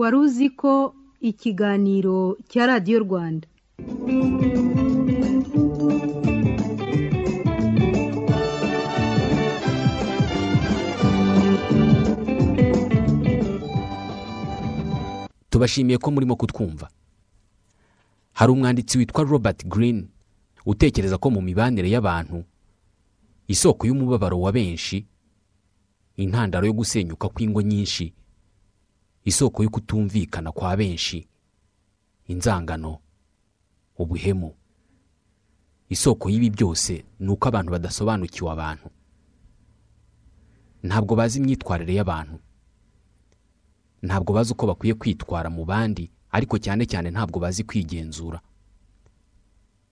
wari uzi ko ikiganiro cya radiyo rwanda? Tubashimiye ko murimo kutwumva. Hari umwanditsi witwa robert Greene utekereza ko mu mibanire y'abantu isoko y'umubabaro wa benshi intandaro yo gusenyuka kw'ingo nyinshi isoko yo kutumvikana kwa benshi. Inzangano ubuhemu. Isoko y'ibi byose ni uko abantu badasobanukiwe abantu. Ntabwo bazi imyitwarire y'abantu. Ntabwo bazi uko bakwiye kwitwara mu bandi ariko cyane cyane ntabwo bazi kwigenzura.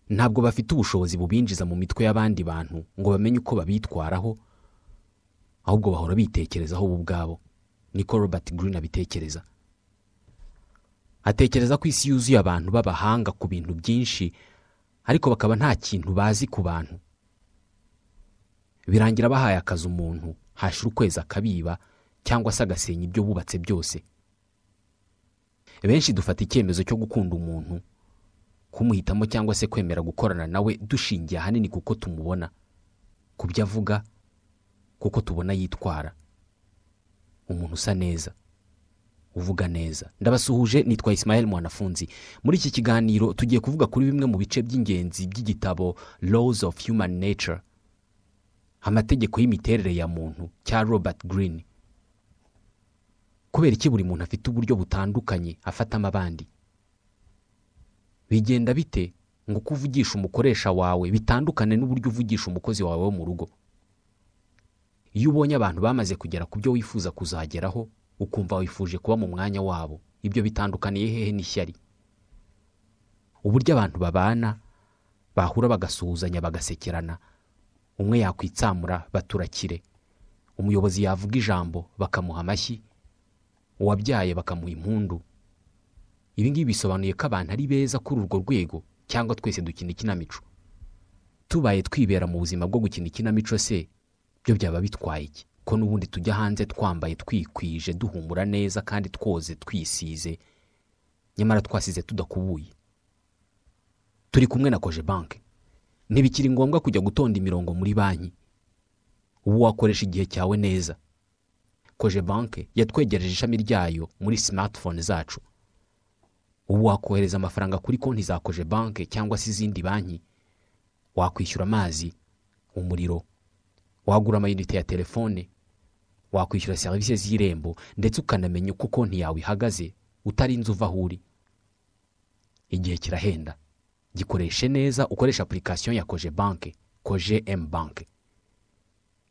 Ntabwo bafite ubushobozi bubinjiza mu mitwe y'abandi bantu ngo bamenye uko babitwaraho ahubwo bahora bitekerezaho bo ubwabo niko robert Greene abitekereza. Atekereza ko isi yuzuye abantu b'abahanga ku bintu byinshi ariko bakaba nta kintu bazi ku bantu. Birangira bahaye akazi umuntu hashira ukwezi akabiba cyangwa se agasenya ibyo bubatse byose. Benshi dufata icyemezo cyo gukunda umuntu kumuhitamo cyangwa se kwemera gukorana nawe dushingiye ahanini kuko tumubona. Ku byo avuga kuko tubona yitwara. Umuntu usa neza uvuga neza. Ndabasuhuje nitwa Ismael mwanafunzi. Muri iki kiganiro tugiye kuvuga kuri bimwe mu bice by'ingenzi by'igitabo laws of human nature amategeko y'imiterere ya muntu cya robert Greene. Kubera iki buri muntu afite uburyo butandukanye afatamo abandi bigenda bite ngo uko uvugisha umukoresha wawe bitandukane n'uburyo uvugisha umukozi wawe wo mu rugo? Iyo ubonye abantu bamaze kugera ku byo wifuza kuzageraho ukumva wifuje kuba mu mwanya wabo. Ibyo bitandukaniye hehe n'ishyari? Uburyo abantu babana bahura bagasuhuzanya bagasekerana. Umwe yakwitsamura baturakire umuyobozi yavuga ijambo bakamuha amashyi. Uwabyaye bakamuha impundu. Ibi ngibi bisobanuye ko abantu ari beza kuri urwo rwego cyangwa twese dukina ikinamico. Tubaye twibera mu buzima bwo gukina ikinamico se? Byo byaba bitwaye iki? Ko n'ubundi tujya hanze twambaye twikwije duhumura neza kandi twoze twisize nyamara twasize tudakubuye. Turi kumwe na koje banki ntibikiri ngombwa kujya gutonda imirongo muri banki. Ubu wakoresha igihe cyawe neza. Koje banki yatwegereje ishami ryayo muri simatifone zacu. Ubu wakohereza amafaranga kuri konti za koje banki cyangwa se izindi banki. Wakwishyura amazi umuriro wagura amayinite ya telefone wakwishyura serivisi z'irembo ndetse ukanamenya uko konti yawe ihagaze utarinze uva aho uri. Igihe kirahenda. Gikoreshe neza ukoresha apurikasiyo ya koje banki koje emu banki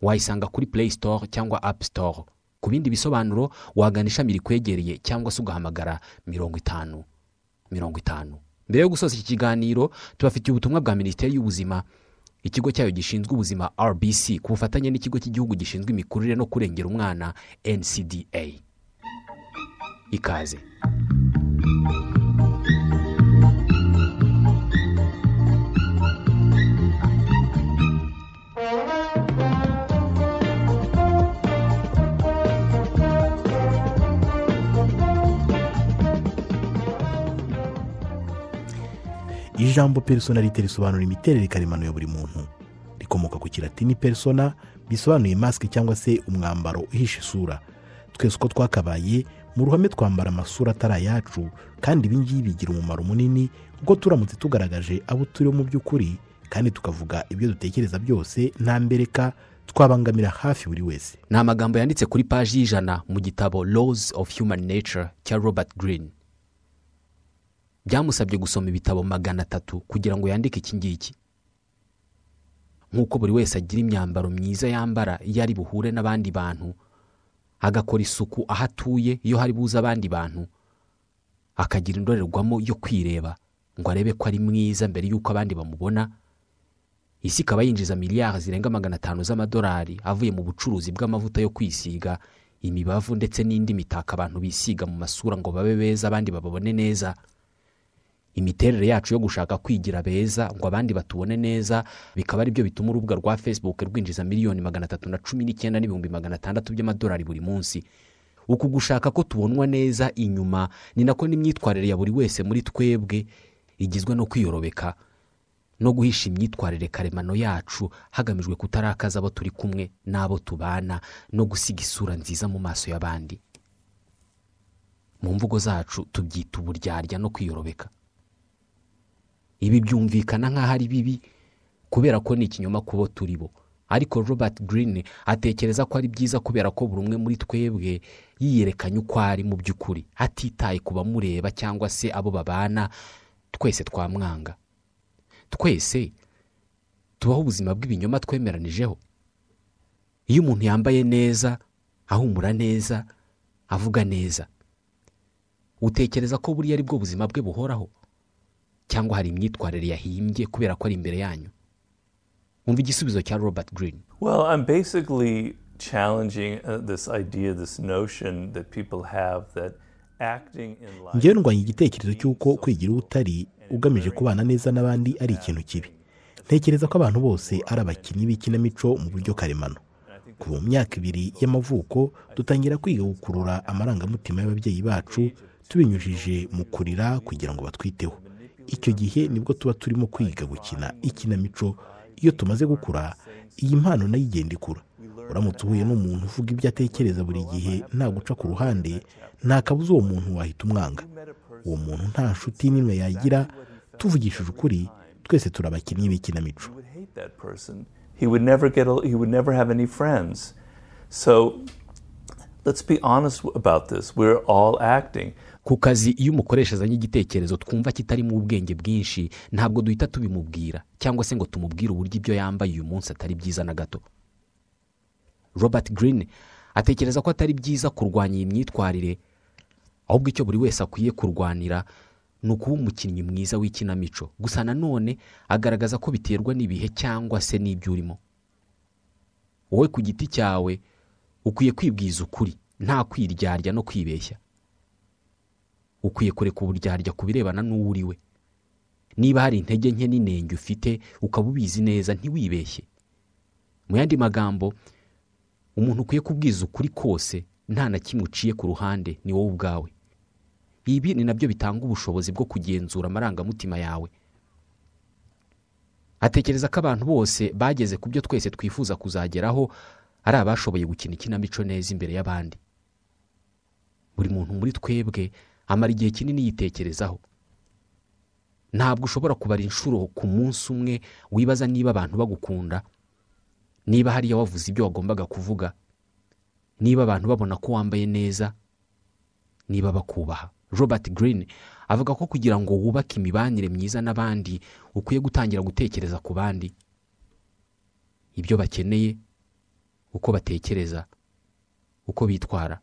wayisanga kuri play store cyangwa app store. Ku bindi bisobanuro wagana ishami rikwegereye cyangwa se ugahamagara mirongo itanu mirongo itanu. Mbere yo gusoza iki kiganiro tubafitiye ubutumwa bwa minisiteri y'ubuzima ikigo cyayo gishinzwe ubuzima rbc ku bufatanye n'ikigo cy'igihugu gishinzwe imikurire no kurengera umwana ncda ikaze. Ijambo personalite risobanura imiterere karemano ya buri muntu. Rikomoka ku kilatini persona bisobanuye masike cyangwa se umwambaro uhisha isura. Twese uko twakabaye mu ruhame twambara amasura atari ayacu kandi ibi ngibi bigira umumaro munini kuko turamutse tugaragaje abo turiho mu by'ukuri kandi tukavuga ibyo dutekereza byose nta mbereka twabangamira hafi buri wese. Ni amagambo yanditse kuri paji y'ijana mu gitabo laws of human nature cya robert Greene. Byamusabye gusoma ibitabo magana atatu kugira ngo yandike iki ngiki. Nk'uko buri wese agira imyambaro myiza yambara iyo ari buhure n'abandi bantu agakora isuku aho atuye iyo hari buze abandi bantu akagira indorerwamo yo kwireba ngo arebe ko ari mwiza mbere y'uko abandi bamubona. Isi ikaba yinjiza miliyari zirenga magana atanu z'amadolari avuye mu bucuruzi bw'amavuta yo kwisiga imibavu ndetse n'indi mitako abantu bisiga mu masura ngo babe beza abandi bababone neza. Imiterere yacu yo gushaka kwigira beza ngo abandi batubone neza bikaba ari byo bituma urubuga rwa facebook rwinjiza miliyoni magana atatu na cumi n'icyenda n'ibihumbi magana atandatu by'amadolari buri munsi. Uku gushaka ko tubonwa neza inyuma ni nako n'imyitwarire ya buri wese muri twebwe igizwe no kwiyorobeka no guhisha imyitwarire karemano yacu hagamijwe kutarakaza abo turi kumwe n'abo tubana no gusiga isura nziza mu maso y'abandi. Mu mvugo zacu tubyita uburyarya no kwiyorobeka ibi byumvikana nk'aho ari bibi kubera ko ni ikinyoma ku bo turi bo. Ariko robert Greene atekereza ko ari byiza kubera ko buri umwe muri twebwe yiyerekanye uko ari mu by'ukuri. Atitaye ku bamureba cyangwa se abo babana twese twamwanga. Twese tubaho ubuzima bw'ibinyoma twemeranijeho iyo umuntu yambaye neza ahumura neza avuga neza utekereza ko buriya ari bwo buzima bwe buhoraho? Cyangwa hari imyitwarire yahimbye kubera ko ari imbere yanyu? Wumva igisubizo cya robert Greene. Well, I'm basically challenging uh, this idea, this notion that people have that acting in life. ngewe ndwanya igitekerezo cy'uko kwigira utari ugamije kubana neza n'abandi ari ikintu kibi. Ntekereza ko abantu bose ari abakinnyi b'ikinamico mu buryo karemano. Kuva mu myaka ibiri y'amavuko dutangira kwiga gukurura amarangamutima y'ababyeyi bacu tubinyujije mu kurira kugira ngo batwiteho. Icyo gihe ni bwo tuba turimo kwiga gukina ikinamico iyo tumaze gukura iyi mpano na yo igenda ikura uramutse uhuye n'umuntu uvuga ibyo atekereza buri gihe nta guca ku ruhande nta kabuza uwo muntu wahita umwanga uwo muntu nta nshuti n'imwe yagira tuvugishije ukuri twese turi abakinnyi b'ikinamico. So, let's be honest about this. We're all acting. Ku kazi iyo umukoresha azanye igitekerezo twumva kitarimo ubwenge bwinshi ntabwo duhita tubimubwira cyangwa se ngo tumubwire uburyo ibyo yambaye uyu munsi atari byiza na gato. Robert Greene atekereza ko atari byiza kurwanya iyi myitwarire ahubwo icyo buri wese akwiye kurwanira ni ukuba umukinnyi mwiza w'ikinamico. Gusa nanone agaragaza ko biterwa n'ibihe cyangwa se n'ibyo urimo. Wowe ku giti cyawe ukwiye kwibwiza ukuri nta kwiryarya no kwibeshya. Ukwiye kureka uburyarya ku birebana n'uwo uri we. Niba hari intege nke n'inenge ufite ukaba ubizi neza ntiwibeshye. Mu yandi magambo umuntu ukwiye kubwiza ukuri kose nta na kimwe uciye ku ruhande ni wowe ubwawe. Ibi ni na byo bitanga ubushobozi bwo kugenzura amarangamutima yawe. Atekereza ko abantu bose bageze ku byo twese twifuza kuzageraho ari abashoboye gukina ikinamico neza imbere y'abandi. Buri muntu muri twebwe amara igihe kinini yitekerezaho. Ntabwo ushobora kubara inshuro ku munsi umwe wibaza niba abantu bagukunda niba hariya wavuze ibyo wagombaga kuvuga niba abantu babona ko wambaye neza niba bakubaha. Robert Greene avuga ko kugira ngo wubake imibanire myiza n'abandi ukwiye gutangira gutekereza ku bandi. Ibyo bakeneye uko batekereza uko bitwara.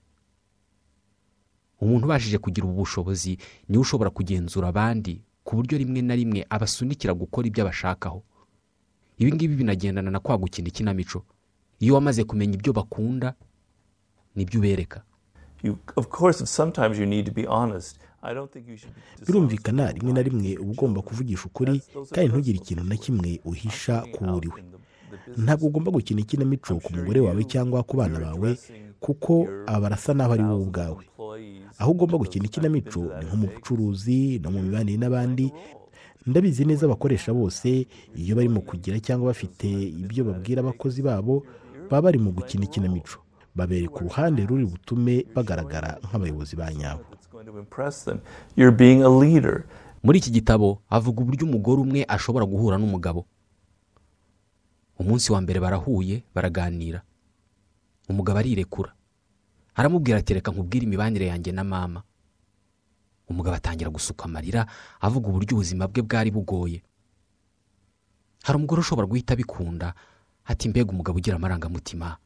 Umuntu ubashije kugira ubu bushobozi ni we ushobora kugenzura abandi ku buryo rimwe na rimwe abasunikira gukora ibyo abashakaho. Ibi ngibi binagendana na kwa gukina ikinamico. Iyo wamaze kumenya ibyo bakunda ni byo ubereka. You, of course, sometimes you need to be honest. I don't think you should. be birumvikana rimwe na rimwe uba ugomba kuvugisha ukuri kandi ntugire ikintu na kimwe uhisha ku wo uri we ntabwo ugomba gukina ikinamico ku mugore wawe cyangwa ku bana bawe. Kuko aba barasa n'aho ari wowe ubwawe aho ugomba gukina ikinamico ni nko mu bucuruzi no mu mibanire n'abandi. Ndabizi neza abakoresha bose iyo barimo kugira cyangwa bafite ibyo babwira abakozi babo baba bari mu gukina ikinamico. Babereka uruhande ruri butume bagaragara nk'abayobozi ba nyabo. Muri iki gitabo avuga uburyo umugore umwe ashobora guhura n'umugabo. Umunsi wa mbere barahuye baraganira. Umugabo arirekura aramubwira ati reka nkubwire imibanire yanjye na mama. Umugabo atangira gusuka amarira avuga uburyo ubuzima bwe bwari bugoye. Hari umugore ushobora guhita abikunda ati mbega umugabo ugira amarangamutima.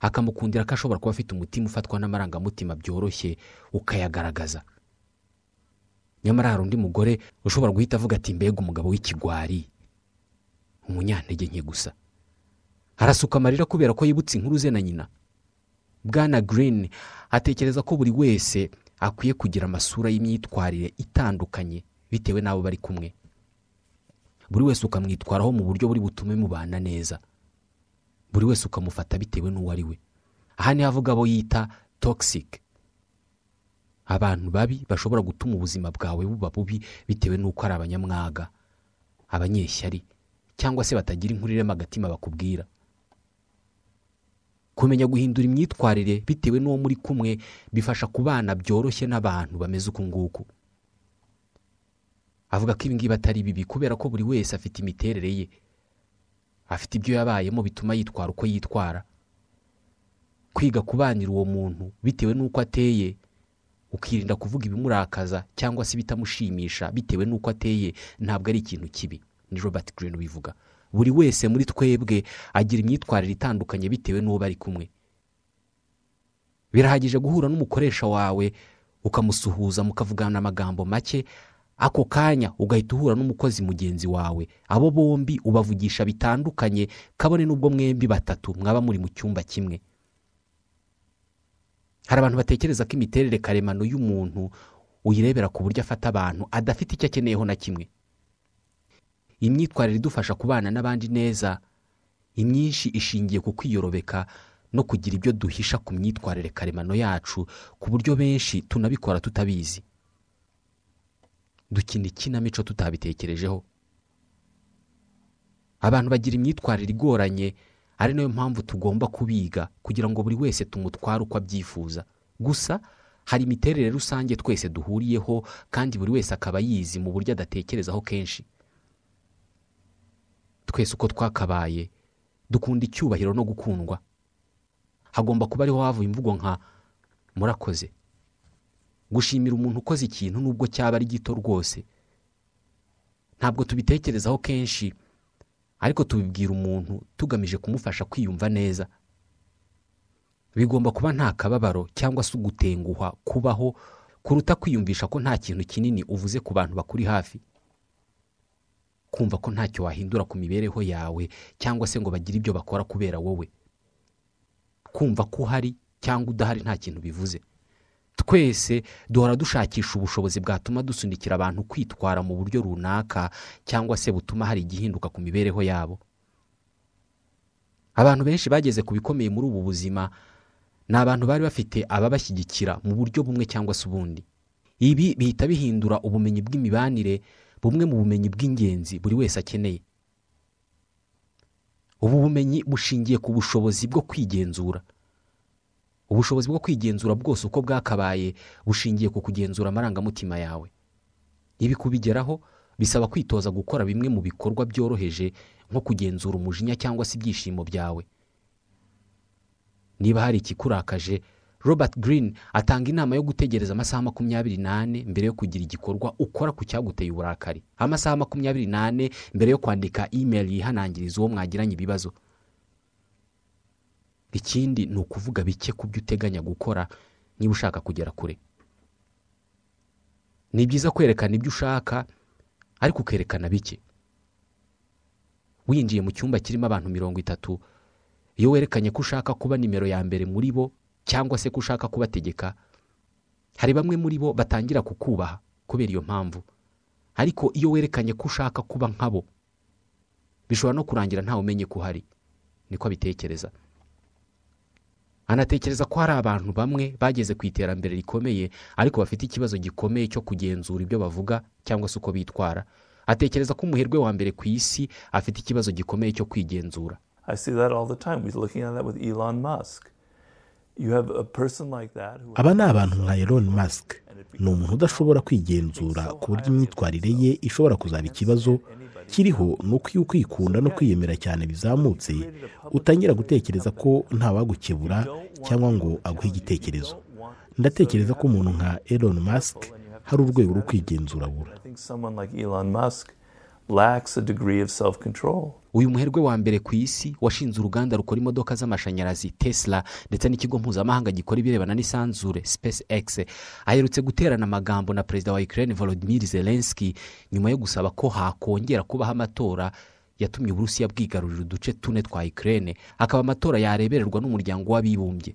Akamukundira ko ashobora kuba afite umutima ufatwa n'amarangamutima byoroshye ukayagaragaza. Nyamara hari undi mugore ushobora guhita avuga ati mbega umugabo w'ikigwari. Umunyantege nke gusa. Arasuka amarira kubera ko yibutse inkuru ze na nyina. Bwana Greene atekereza ko buri wese akwiye kugira amasura y'imyitwarire itandukanye bitewe n'abo bari kumwe. Buri wese ukamwitwaraho mu buryo buri butume mubana neza. Buri wese ukamufata bitewe n'uwo ari we. Aha ni ho avuga abo yita toxic. Abantu babi bashobora gutuma ubuzima bwawe buba bubi bitewe n'uko ari abanyamwaga abanyeshyari cyangwa se batagira inkuru irema agatima bakubwira. Kumenya guhindura imyitwarire bitewe n'uwo muri kumwe bifasha kubana byoroshye n'abantu bameze uku nguku. Avuga ko ibi ngibi atari bibi kubera ko buri wese afite imiterere ye. Afite ibyo yabayemo bituma yitwara uko yitwara. Kwiga kubanira uwo muntu bitewe n'uko ateye ukirinda kuvuga ibimurakaza cyangwa se ibitamushimisha bitewe n'uko ateye ntabwo ari ikintu kibi. Ni robert Greene ubivuga. Buri wese muri twebwe agira imyitwarire itandukanye bitewe n'uwo bari kumwe. Birahagije guhura n'umukoresha wawe ukamusuhuza mukavugana amagambo make ako kanya ugahita uhura n'umukozi mugenzi wawe. Abo bombi ubavugisha bitandukanye kabone n'ubwo mwembi batatu mwaba muri mu cyumba kimwe. Hari abantu batekereza ko imiterere karemano y'umuntu uyirebera ku buryo afata abantu adafite icyo akeneyeho na kimwe. Imyitwarire idufasha kubana n'abandi neza imyinshi ishingiye ku kwiyorobeka no kugira ibyo duhisha ku myitwarire karemano yacu ku buryo benshi tunabikora tutabizi. Dukina ikinamico tutabitekerejeho. Abantu bagira imyitwarire igoranye ari na yo mpamvu tugomba kubiga kugira ngo buri wese tumutware uko abyifuza. Gusa hari imiterere rusange twese duhuriyeho kandi buri wese akaba yizi mu buryo adatekerezaho kenshi. Twese uko twakabaye dukunda icyubahiro no gukundwa. Hagomba kuba ariho havuye imvugo nka murakoze. Gushimira umuntu ukoze ikintu nubwo cyaba ari gito rwose. Ntabwo tubitekerezaho kenshi ariko tubibwira umuntu tugamije kumufasha kwiyumva neza. Bigomba kuba nta kababaro cyangwa se ugutenguhwa kubaho kuruta kwiyumvisha ko nta kintu kinini uvuze ku bantu bakuri hafi. Kumva ko ntacyo wahindura ku mibereho yawe cyangwa se ngo bagire ibyo bakora kubera wowe. Kumva ko uhari cyangwa udahari nta kintu bivuze. Twese duhora dushakisha ubushobozi bwatuma dusunikira abantu kwitwara mu buryo runaka cyangwa se butuma hari igihinduka ku mibereho yabo. Abantu benshi bageze ku bikomeye muri ubu buzima ni abantu bari bafite ababashyigikira mu buryo bumwe cyangwa se ubundi. Ibi bihita bihindura ubumenyi bw'imibanire bumwe mu bumenyi bw'ingenzi buri wese akeneye. Ubu bumenyi bushingiye ku bushobozi bwo kwigenzura. Ubushobozi bwo kwigenzura bwose uko bwakabaye bushingiye ku kugenzura amarangamutima yawe. Ibi kubigeraho bisaba kwitoza gukora bimwe mu bikorwa byoroheje nko kugenzura umujinya cyangwa se ibyishimo byawe. Niba hari ikikurakaje robert Greene atanga inama yo gutegereza amasaha makumyabiri n'ane mbere yo kugira igikorwa ukora ku cyaguteye uburakari. Amasaha makumyabiri n'ane mbere yo kwandika email yihanangiriza uwo mwagiranye ibibazo. Ikindi ni ukuvuga bike ku byo uteganya gukora niba ushaka kugera kure. Ni byiza kwerekana ibyo ushaka ariko ukerekana bike. Winjiye mu cyumba kirimo abantu mirongo itatu iyo werekanye ko ushaka kuba nimero ya mbere muri bo cyangwa se ko ushaka kubategeka hari bamwe muri bo batangira kukubaha kubera iyo mpamvu. Ariko iyo werekanye ko ushaka kuba nkabo bishobora no kurangira ntawe umenye ko uhari niko abitekereza. Anatekereza ko hari abantu bamwe bageze ku iterambere rikomeye ariko bafite ikibazo gikomeye cyo kugenzura ibyo bavuga cyangwa se uko bitwara. Atekereza ko umuherwe wa mbere ku isi afite ikibazo gikomeye cyo kwigenzura. Aba ni abantu nka Elon Musk. ni umuntu udashobora kwigenzura ku buryo imyitwarire ye ishobora kuzaba ikibazo kiriho ni uko iyo ukwikunda no kwiyemera cyane bizamutse utangira gutekereza ko ntawagukebura cyangwa ngo aguhe igitekerezo. ndatekereza ko umuntu nka Elon Musk hari urwego rwo kwigenzura abura. Lacks a degree of self-control. uyu muherwe wa mbere ku isi washinze uruganda rukora imodoka z'amashanyarazi tesla ndetse n'ikigo mpuzamahanga gikora ibirebana n'isanzure space x aherutse guterana amagambo na perezida wa ukraine volodymyr zelensky nyuma yo gusaba ko hakongera kubaho amatora yatumye uburusiya bwigarurira uduce tune twa ukraine. Akaba amatora yarebererwa n'umuryango w'abibumbye.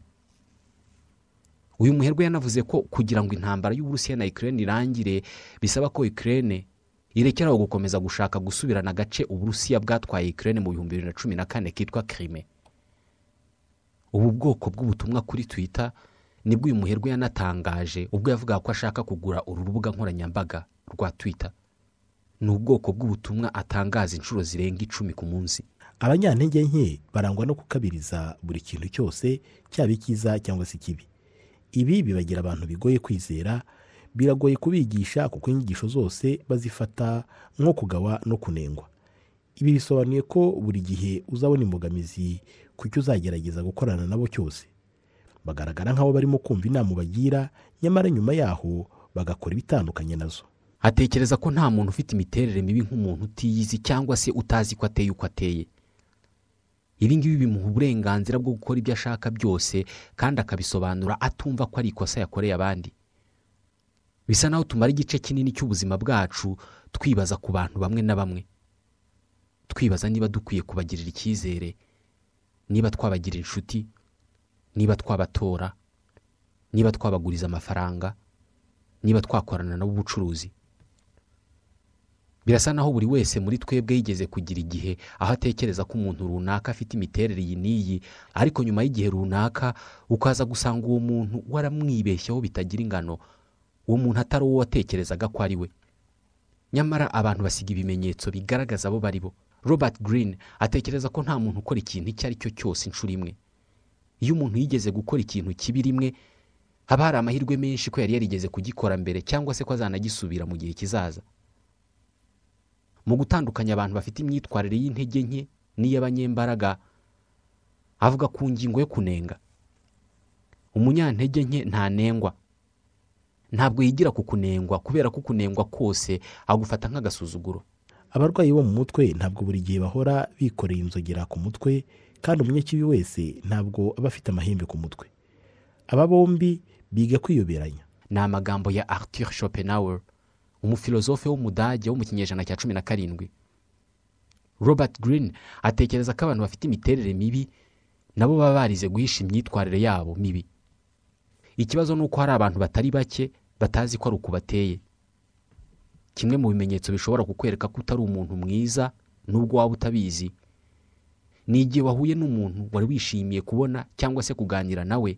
Uyu muherwe yanavuze ko kugira ngo intambara y'uburusiya na ukraine irangire bisaba ko ukraine irekeraho gukomeza gushaka gusubirana agace uburusiya bwatwaye ukraine mu bihumbi bibiri na cumi na kane kitwa krime ubu bwoko bw'ubutumwa kuri twitter ni bwo uyu muherwe yanatangaje ubwo yavugaga ko ashaka kugura uru rubuga nkoranyambaga rwa twita ni ubwoko bw'ubutumwa atangaza inshuro zirenga icumi ku munsi. Abanyantege nke barangwa no gukabiriza buri kintu cyose cyaba icyiza cyangwa se ikibi. Ibi bibagira abantu bigoye kwizera biragoye kubigisha kuko inyigisho zose bazifata nko kugawa no kunengwa. Ibi bisobanuye ko buri gihe uzabona imbogamizi ku cyo uzagerageza gukorana nabo cyose. Bagaragara nk'aho barimo kumva inama ubagira nyamara nyuma yaho bagakora ibitandukanye na zo. Atekereza ko nta muntu ufite imiterere mibi nk'umuntu utiyizi cyangwa se utazi ko ateye uko ateye. Ibi ngibi bimuha uburenganzira bwo gukora ibyo ashaka byose kandi akabisobanura atumva ko ari ikosa yakoreye abandi. Bisa naho tumara igice kinini cy'ubuzima bwacu twibaza ku bantu bamwe na bamwe. Twibaza niba dukwiye kubagirira icyizere niba twabagirira inshuti niba twabatora niba twabaguriza amafaranga niba twakorana nabo ubucuruzi birasa naho buri wese muri twebwe yigeze kugira igihe aho atekereza ko umuntu runaka afite imiterere iyi n'iyi ariko nyuma y'igihe runaka ukaza gusanga uwo muntu waramwibeshyeho bitagira ingano. Uwo muntu atari uwo watekerezaga ko ari we. Nyamara abantu basiga ibimenyetso bigaragaza abo bari bo. Robert Greene atekereza ko nta muntu ukora ikintu icyo ari cyo cyose inshuro imwe. Iyo umuntu yigeze gukora ikintu kibi rimwe haba hari amahirwe menshi ko yari yarigeze kugikora mbere cyangwa se ko azanagisubira mu gihe kizaza. Mu gutandukanya abantu bafite imyitwarire y'intege nke n'iy'abanyembaraga avuga ku ngingo yo kunenga. Umunyantege nke ntanengwa ntabwo yigira ku kunengwa kubera ko kunengwa kose agufata nk'agasuzuguro. Abarwayi bo mu mutwe ntabwo buri gihe bahora bikoreye inzogera ku mutwe kandi umunyakibi wese ntabwo aba afite amahembe ku mutwe. Aba bombi biga kwiyoberanya ni amagambo ya Arthur Schopenhauer umufilozofe w'umudage wo mu kinyejana cya cumi na karindwi. Robert Greene atekereza ko abantu bafite imiterere mibi nabo baba barize guhisha imyitwarire yabo mibi. Ikibazo ni uko hari abantu batari bake batazi ko ari uku bateye. Kimwe mu bimenyetso bishobora kukwereka ko utari umuntu mwiza nubwo waba utabizi. Ni igihe wahuye n'umuntu wari wishimiye kubona cyangwa se kuganira nawe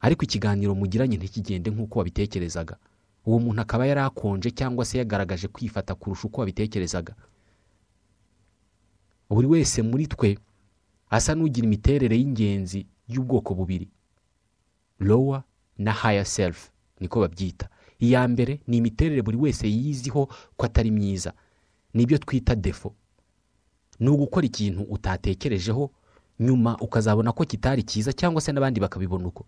ariko ikiganiro mugiranye ntikigende nk'uko wabitekerezaga. Uwo muntu akaba yari akonje cyangwa se yagaragaje kwifata kurusha uko wabitekerezaga. Buri wese muri twe asa n'ugira imiterere y'ingenzi y'ubwoko bubiri lowa na haya selifu niko babyita. Iya mbere ni imiterere buri wese yiziho ko atari myiza. Nibyo twita defo ni ugukora ikintu utatekerejeho nyuma ukazabona ko kitari cyiza cyangwa se n'abandi bakabibona uko.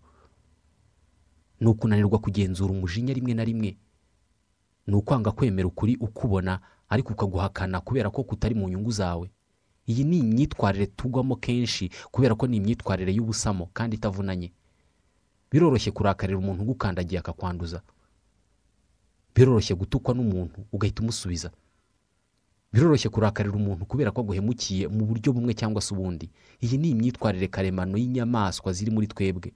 Ni ukunanirwa kugenzura umujinya rimwe na rimwe. Ni ukwanga kwemera ukuri ukubona ariko ukaguhakana kubera ko kutari mu nyungu zawe. Iyi ni imyitwarire tugwamo kenshi kubera ko ni imyitwarire y'ubusamo kandi itavunanye. Biroroshye kurakarira umuntu ugukandagiye akakwanduza. Biroroshye gutukwa n'umuntu ugahita umusubiza. Biroroshye kurakarira umuntu kubera ko aguhemukiye mu buryo bumwe cyangwa se ubundi. Iyi ni imyitwarire karemano y'inyamaswa ziri muri twebwe.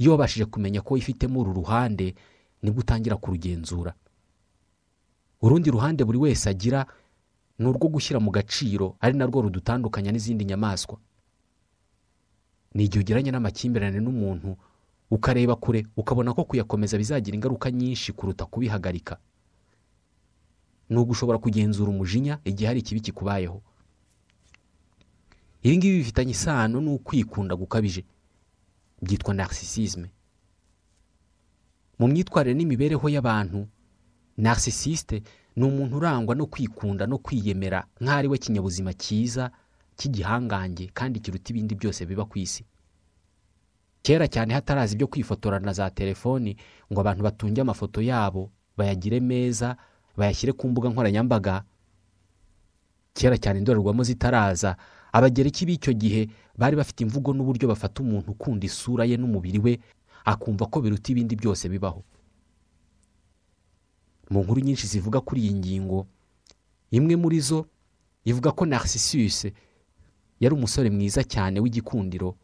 Iyo wabashije kumenya ko wifitemo uru ruhande ni bwo utangira kurugenzura. Urundi ruhande buri wese agira ni urwo gushyira mu gaciro ari narwo rudutandukanya n'izindi nyamaswa. Ni igihe ugiranye n'amakimbirane n'umuntu ukareba kure ukabona ko kuyakomeza bizagira ingaruka nyinshi kuruta kubihagarika. Ni ugushobora kugenzura umujinya igihe hari ikibi kikubayeho. Ibi ngibi bifitanye isano n'ukwikunda gukabije byitwa narcissisme. Mu myitwarire n'imibereho y'abantu narcissiste ni umuntu urangwa no kwikunda no kwiyemera nk'aho ari we kinyabuzima cyiza cy'igihangange kandi kiruta ibindi byose biba ku isi. Kera cyane hatarazi ibyo kwifotora na za telefoni ngo abantu batunge amafoto yabo bayagire meza bayashyire ku mbuga nkoranyambaga. Kera cyane indorerwamo zitaraza. Abagereki b'icyo gihe bari bafite imvugo n'uburyo bafata umuntu ukunda isura ye n'umubiri we akumva ko biruta ibindi byose bibaho. Mu nkuru nyinshi zivuga kuri iyi ngingo imwe muri zo ivuga ko narcissus yari umusore mwiza cyane w'igikundiro.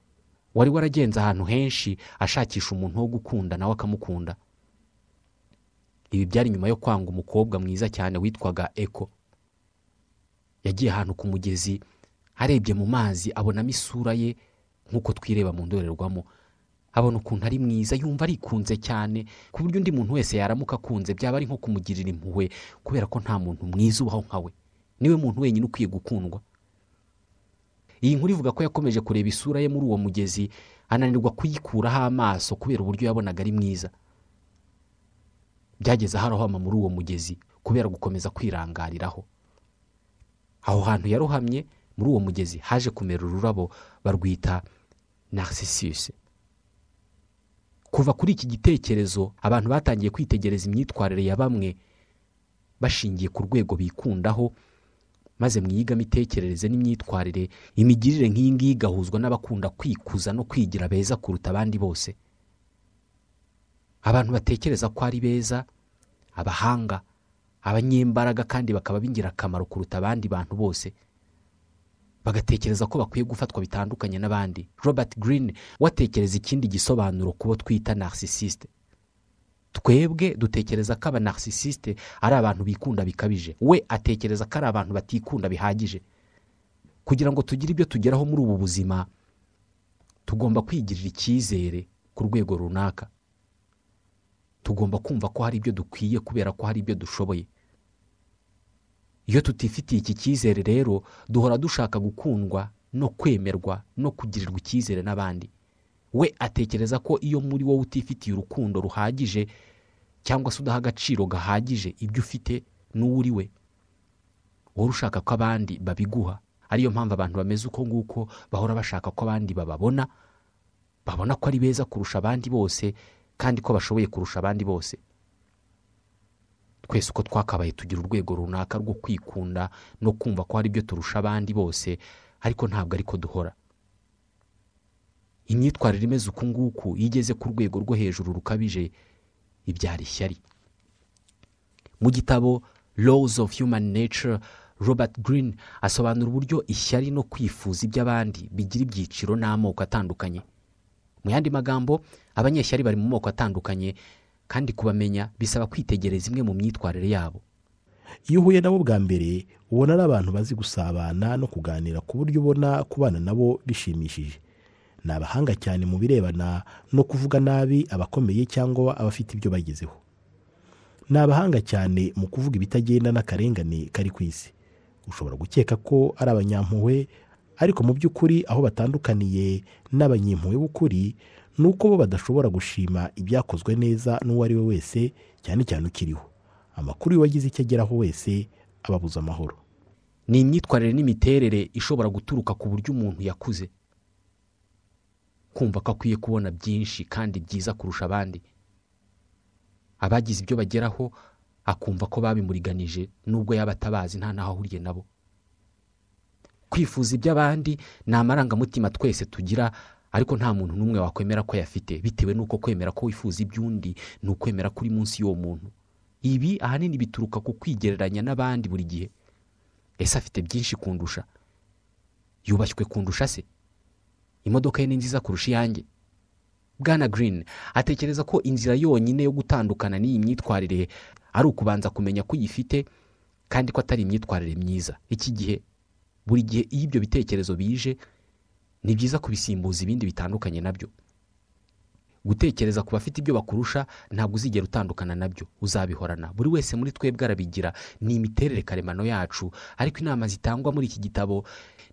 Wari waragenze ahantu henshi ashakisha umuntu wo gukunda nawe akamukunda. Ibi byari nyuma yo kwanga umukobwa mwiza cyane witwaga eko. Yagiye ahantu ku mugezi arebye mu mazi abonamo isura ye nk'uko twireba mu ndorerwamo. Abona ukuntu ari mwiza yumva arikunze cyane ku buryo undi muntu wese yaramuka akunze byaba ari nko kumugirira impuhwe kubera ko nta muntu mwiza ubaho nka we. Niwe muntu wenyine ukwiye gukundwa. Iyi nkuru ivuga ko yakomeje kureba isura ye muri uwo mugezi ananirwa kuyikuraho amaso kubera uburyo yabonaga ari mwiza. Byageze aho arohama muri uwo mugezi kubera gukomeza kwirangariraho. Aho hantu yarohamye muri uwo mugezi haje kumera ururabo barwita narcissus. Kuva kuri iki gitekerezo abantu batangiye kwitegereza imyitwarire ya bamwe bashingiye ku rwego bikundaho maze mu iyigamitekerereze n'imyitwarire imigirire nk'iyi ngiyi igahuzwa n'abakunda kwikuza no kwigira beza kuruta abandi bose. Abantu batekereza ko ari beza abahanga abanyembaraga kandi bakaba b'ingirakamaro kuruta abandi bantu bose. Bagatekereza ko bakwiye gufatwa bitandukanye n'abandi. Robert Greene watekereza ikindi gisobanuro ku twita narcisiste twebwe dutekereza ko aba narcisiste ari abantu bikunda bikabije. We atekereza ko ari abantu batikunda bihagije. Kugira ngo tugire ibyo tugeraho muri ubu buzima tugomba kwigirira icyizere ku rwego runaka. Tugomba kumva ko hari ibyo dukwiye kubera ko hari ibyo dushoboye. Iyo tutifitiye iki cyizere rero duhora dushaka gukundwa no kwemerwa no kugirirwa icyizere n'abandi. We atekereza ko iyo muri wowe utifitiye urukundo ruhagije cyangwa se udaha agaciro gahagije ibyo ufite n'uwo uri we wowe ushaka ko abandi babiguha. Ariyo mpamvu abantu bameze uko nguko bahora bashaka ko abandi bababona babona ko ari beza kurusha abandi bose kandi ko bashoboye kurusha abandi bose. Twese uko twakabaye tugira urwego runaka rwo kwikunda no kumva ko hari ibyo turusha abandi bose ariko ntabwo ariko duhora. Imyitwarire imeze uku nguku iyo igeze ku rwego rwo hejuru rukabije ibyara ishyari. Mu gitabo laws of human nature robert Greene asobanura uburyo ishyari no kwifuza iby'abandi bigira ibyiciro n'amoko atandukanye. Mu yandi magambo abanyeshyari bari mu moko atandukanye kandi kubamenya bisaba kwitegereza imwe mu myitwarire yabo. Iyo uhuye nabo bwa mbere ubona ari abantu bazi gusabana no kuganira ku buryo ubona kubana nabo bishimishije. Ni abahanga cyane mu birebana no kuvuga nabi abakomeye cyangwa abafite ibyo bagezeho. Ni abahanga cyane mu kuvuga ibitagenda n'akarengane kari ku isi. Ushobora gukeka ko ari abanyampuhwe ariko mu by'ukuri aho batandukaniye n'abanyempuhwe b'ukuri ni uko bo badashobora gushima ibyakozwe neza n'uwo ari we wese cyane cyane ukiriho. Amakuru y'uwagize icyo ageraho wese ababuza amahoro. Ni imyitwarire n'imiterere ishobora guturuka ku buryo umuntu yakuze. Kumva ko akwiye kubona byinshi kandi byiza kurusha abandi. Abagize ibyo bageraho akumva ko babimuriganije nubwo yaba atabazi nta n'aho ahuriye nabo. Kwifuza iby'abandi ni amarangamutima twese tugira ariko nta muntu n'umwe wakwemera ko ayafite bitewe n'uko kwemera ko wifuza iby'undi ni ukwemera ko uri munsi y'uwo muntu. Ibi ahanini bituruka ku kwigereranya n'abandi buri gihe. Ese afite byinshi kundusha? Yubashywe kundusha se? Imodoka ye ni nziza kurusha iyanjye bwana Greene atekereza ko inzira yonyine yo gutandukana n'iyi myitwarire ari ukubanza kumenya ko uyifite kandi ko atari imyitwarire myiza. Iki gihe buri gihe iyo ibyo bitekerezo bije ni byiza kubisimbuza ibindi bitandukanye na byo. Gutekereza ku bafite ibyo bakurusha ntabwo uzigera utandukana na byo uzabihorana. Buri wese muri twebwe arabigira ni imiterere karemano yacu. Ariko inama zitangwa muri iki gitabo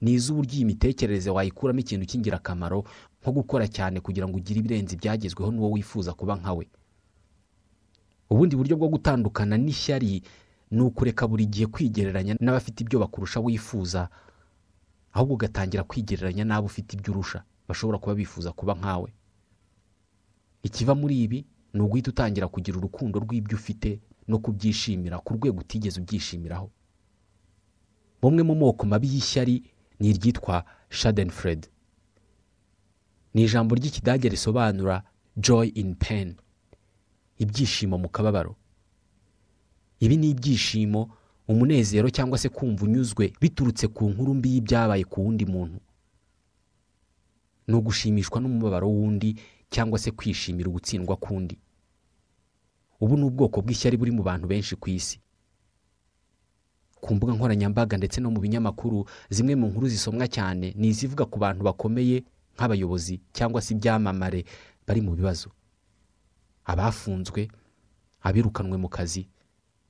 ni iz'uburyo iyi mitekerereze wayikuramo ikintu cy'ingirakamaro nko gukora cyane kugira ngo ugire ibirenze ibyagezweho n'uwo wifuza kuba nkawe ubundi buryo bwo gutandukana n'ishyari ni ukureka buri gihe kwigereranya n'abafite ibyo bakurusha wifuza ahubwo ugatangira kwigereranya n'abo ufite ibyo urusha bashobora kuba bifuza kuba nkawe ikiva muri ibi ni uguhita utangira kugira urukundo rw'ibyo ufite no kubyishimira ku rwego utigeze ubyishimiraho. Bumwe mu moko mabi y'ishyari ni iryitwa shadenfred ni ijambo ry'ikidage risobanura joy in pain. Ibyishimo mu kababaro. Ibi ni ibyishimo umunezero cyangwa se kumva unyuzwe biturutse ku nkuru mbi y'ibyabaye ku wundi muntu. Ni ugushimishwa n'umubabaro w'undi cyangwa se kwishimira ugutsindwa k'undi ubu ni ubwoko bw'ishyari buri mu bantu benshi ku isi. Ku mbuga nkoranyambaga ndetse no mu binyamakuru zimwe mu nkuru zisomwa cyane ni izivuga ku bantu bakomeye nk'abayobozi cyangwa se ibyamamare bari mu bibazo. Abafunzwe abirukanwe mu kazi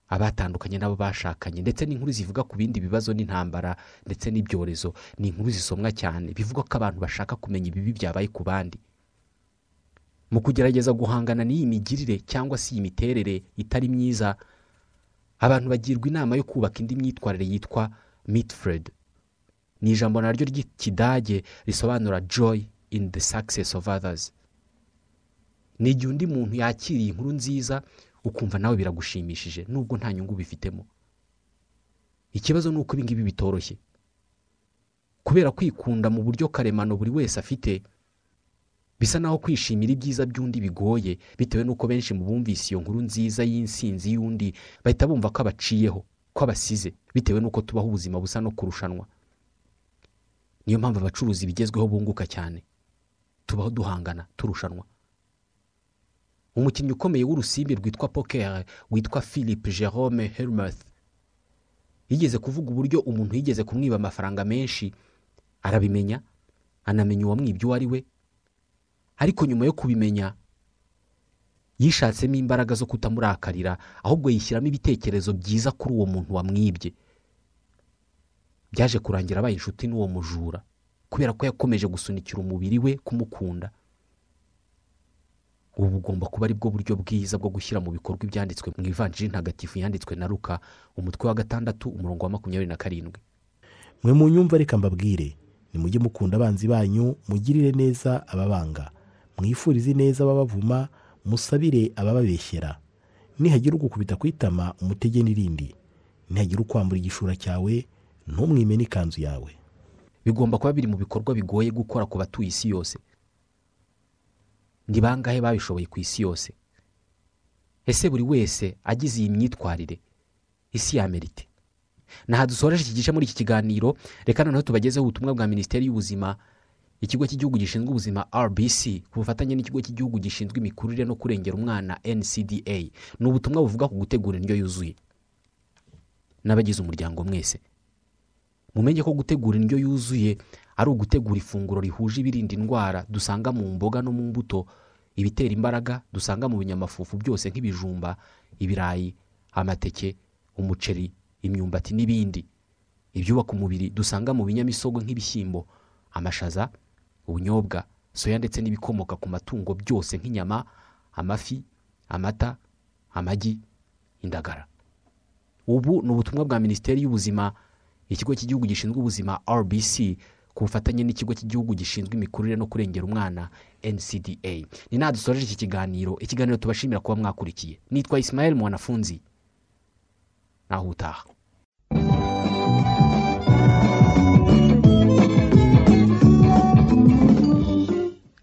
abatandukanye n'abo bashakanye ndetse n'inkuru zivuga ku bindi bibazo n'intambara ndetse n'ibyorezo. Ni inkuru zisomwa cyane bivuga ko abantu bashaka kumenya ibibi byabaye ku bandi. Mu kugerageza guhangana n'iyi migirire cyangwa se iyi miterere itari myiza abantu bagirwa inama yo kubaka indi myitwarire yitwa mitfred. Ni ijambo naryo ry'ikidage risobanura joy in the success of others. Ni igihe undi muntu yakiriye inkuru nziza ukumva nawe biragushimishije nubwo nta nyungu bifitemo ikibazo ni uko ibingibi bitoroshye. Kubera kwikunda mu buryo karemano buri wese afite bisa naho kwishimira ibyiza by'undi bigoye bitewe n'uko benshi mu bumvise iyo nkuru nziza y'insinzi y'undi bahita bumva ko abaciyeho ko abasize bitewe n'uko tubaho ubuzima busa no kurushanwa. Niyo mpamvu abacuruzi bigezweho bunguka cyane. Tubaho duhangana turushanwa. Umukinnyi ukomeye w'urusimbi rwitwa poker witwa philip jerome hermeth yigeze kuvuga uburyo umuntu yigeze kumwiba amafaranga menshi. Arabimenya anamenya uwamwibye uwo ari we ariko nyuma yo kubimenya yishatsemo imbaraga zo kutamurakarira ahubwo yishyiramo ibitekerezo byiza kuri uwo muntu wamwibye. Byaje kurangira abaye inshuti n'uwo mujura kubera ko yakomeje gusunikira umubiri we kumukunda. Ubu bugomba kuba ari bwo buryo bwiza bwo gushyira mu bikorwa ibyanditswe mu ivanjiri ntagatifu yanditswe na ruka umutwe wa gatandatu umurongo wa makumyabiri na karindwi. Mwe mu nyumva reka mbabwire nimujye mukunda abanzi banyu mugirire neza ababanga. Mwifurize neza ababavuma musabire abababeshyera nihagira ugukubita ku itama umutege n'irindi nihagira ukwambura igishura cyawe ntumwime n'ikanzu yawe. Bigomba kuba biri mu bikorwa bigoye gukora ku batuye isi yose. Ni bangahe babishoboye ku isi yose? Ese buri wese agize iyi myitwarire? Isi yamerite naha dusoreje iki gice muri iki kiganiro? Reka noneho tubagezeho ubutumwa bwa minisiteri y'ubuzima ikigo cy'igihugu gishinzwe ubuzima rbc ku bufatanye n'ikigo cy'igihugu gishinzwe imikurire no kurengera umwana ncda ni ubutumwa buvuga ku gutegura indyo yuzuye. N'abagize umuryango mwese. Mumenye ko gutegura indyo yuzuye ari ugutegura ifunguro rihuje ibirinda indwara dusanga mu mboga no mu mbuto ibitera imbaraga dusanga mu binyamafufu byose nk'ibijumba ibirayi amateke umuceri imyumbati n'ibindi. Ibyubaka umubiri dusanga mu binyamisogwe nk'ibishyimbo amashaza ubunyobwa soya ndetse n'ibikomoka ku matungo byose nk'inyama amafi amata amagi indagara. Ubu ni ubutumwa bwa minisiteri y'ubuzima ikigo cy'igihugu gishinzwe ubuzima rbc ku bufatanye n'ikigo cy'igihugu gishinzwe imikurire no kurengera umwana ncda ni naha dusoreje iki kiganiro ikiganiro tubashimira kuba mwakurikiye. Nitwa isimayeli mwanafunzi. Naho utaha.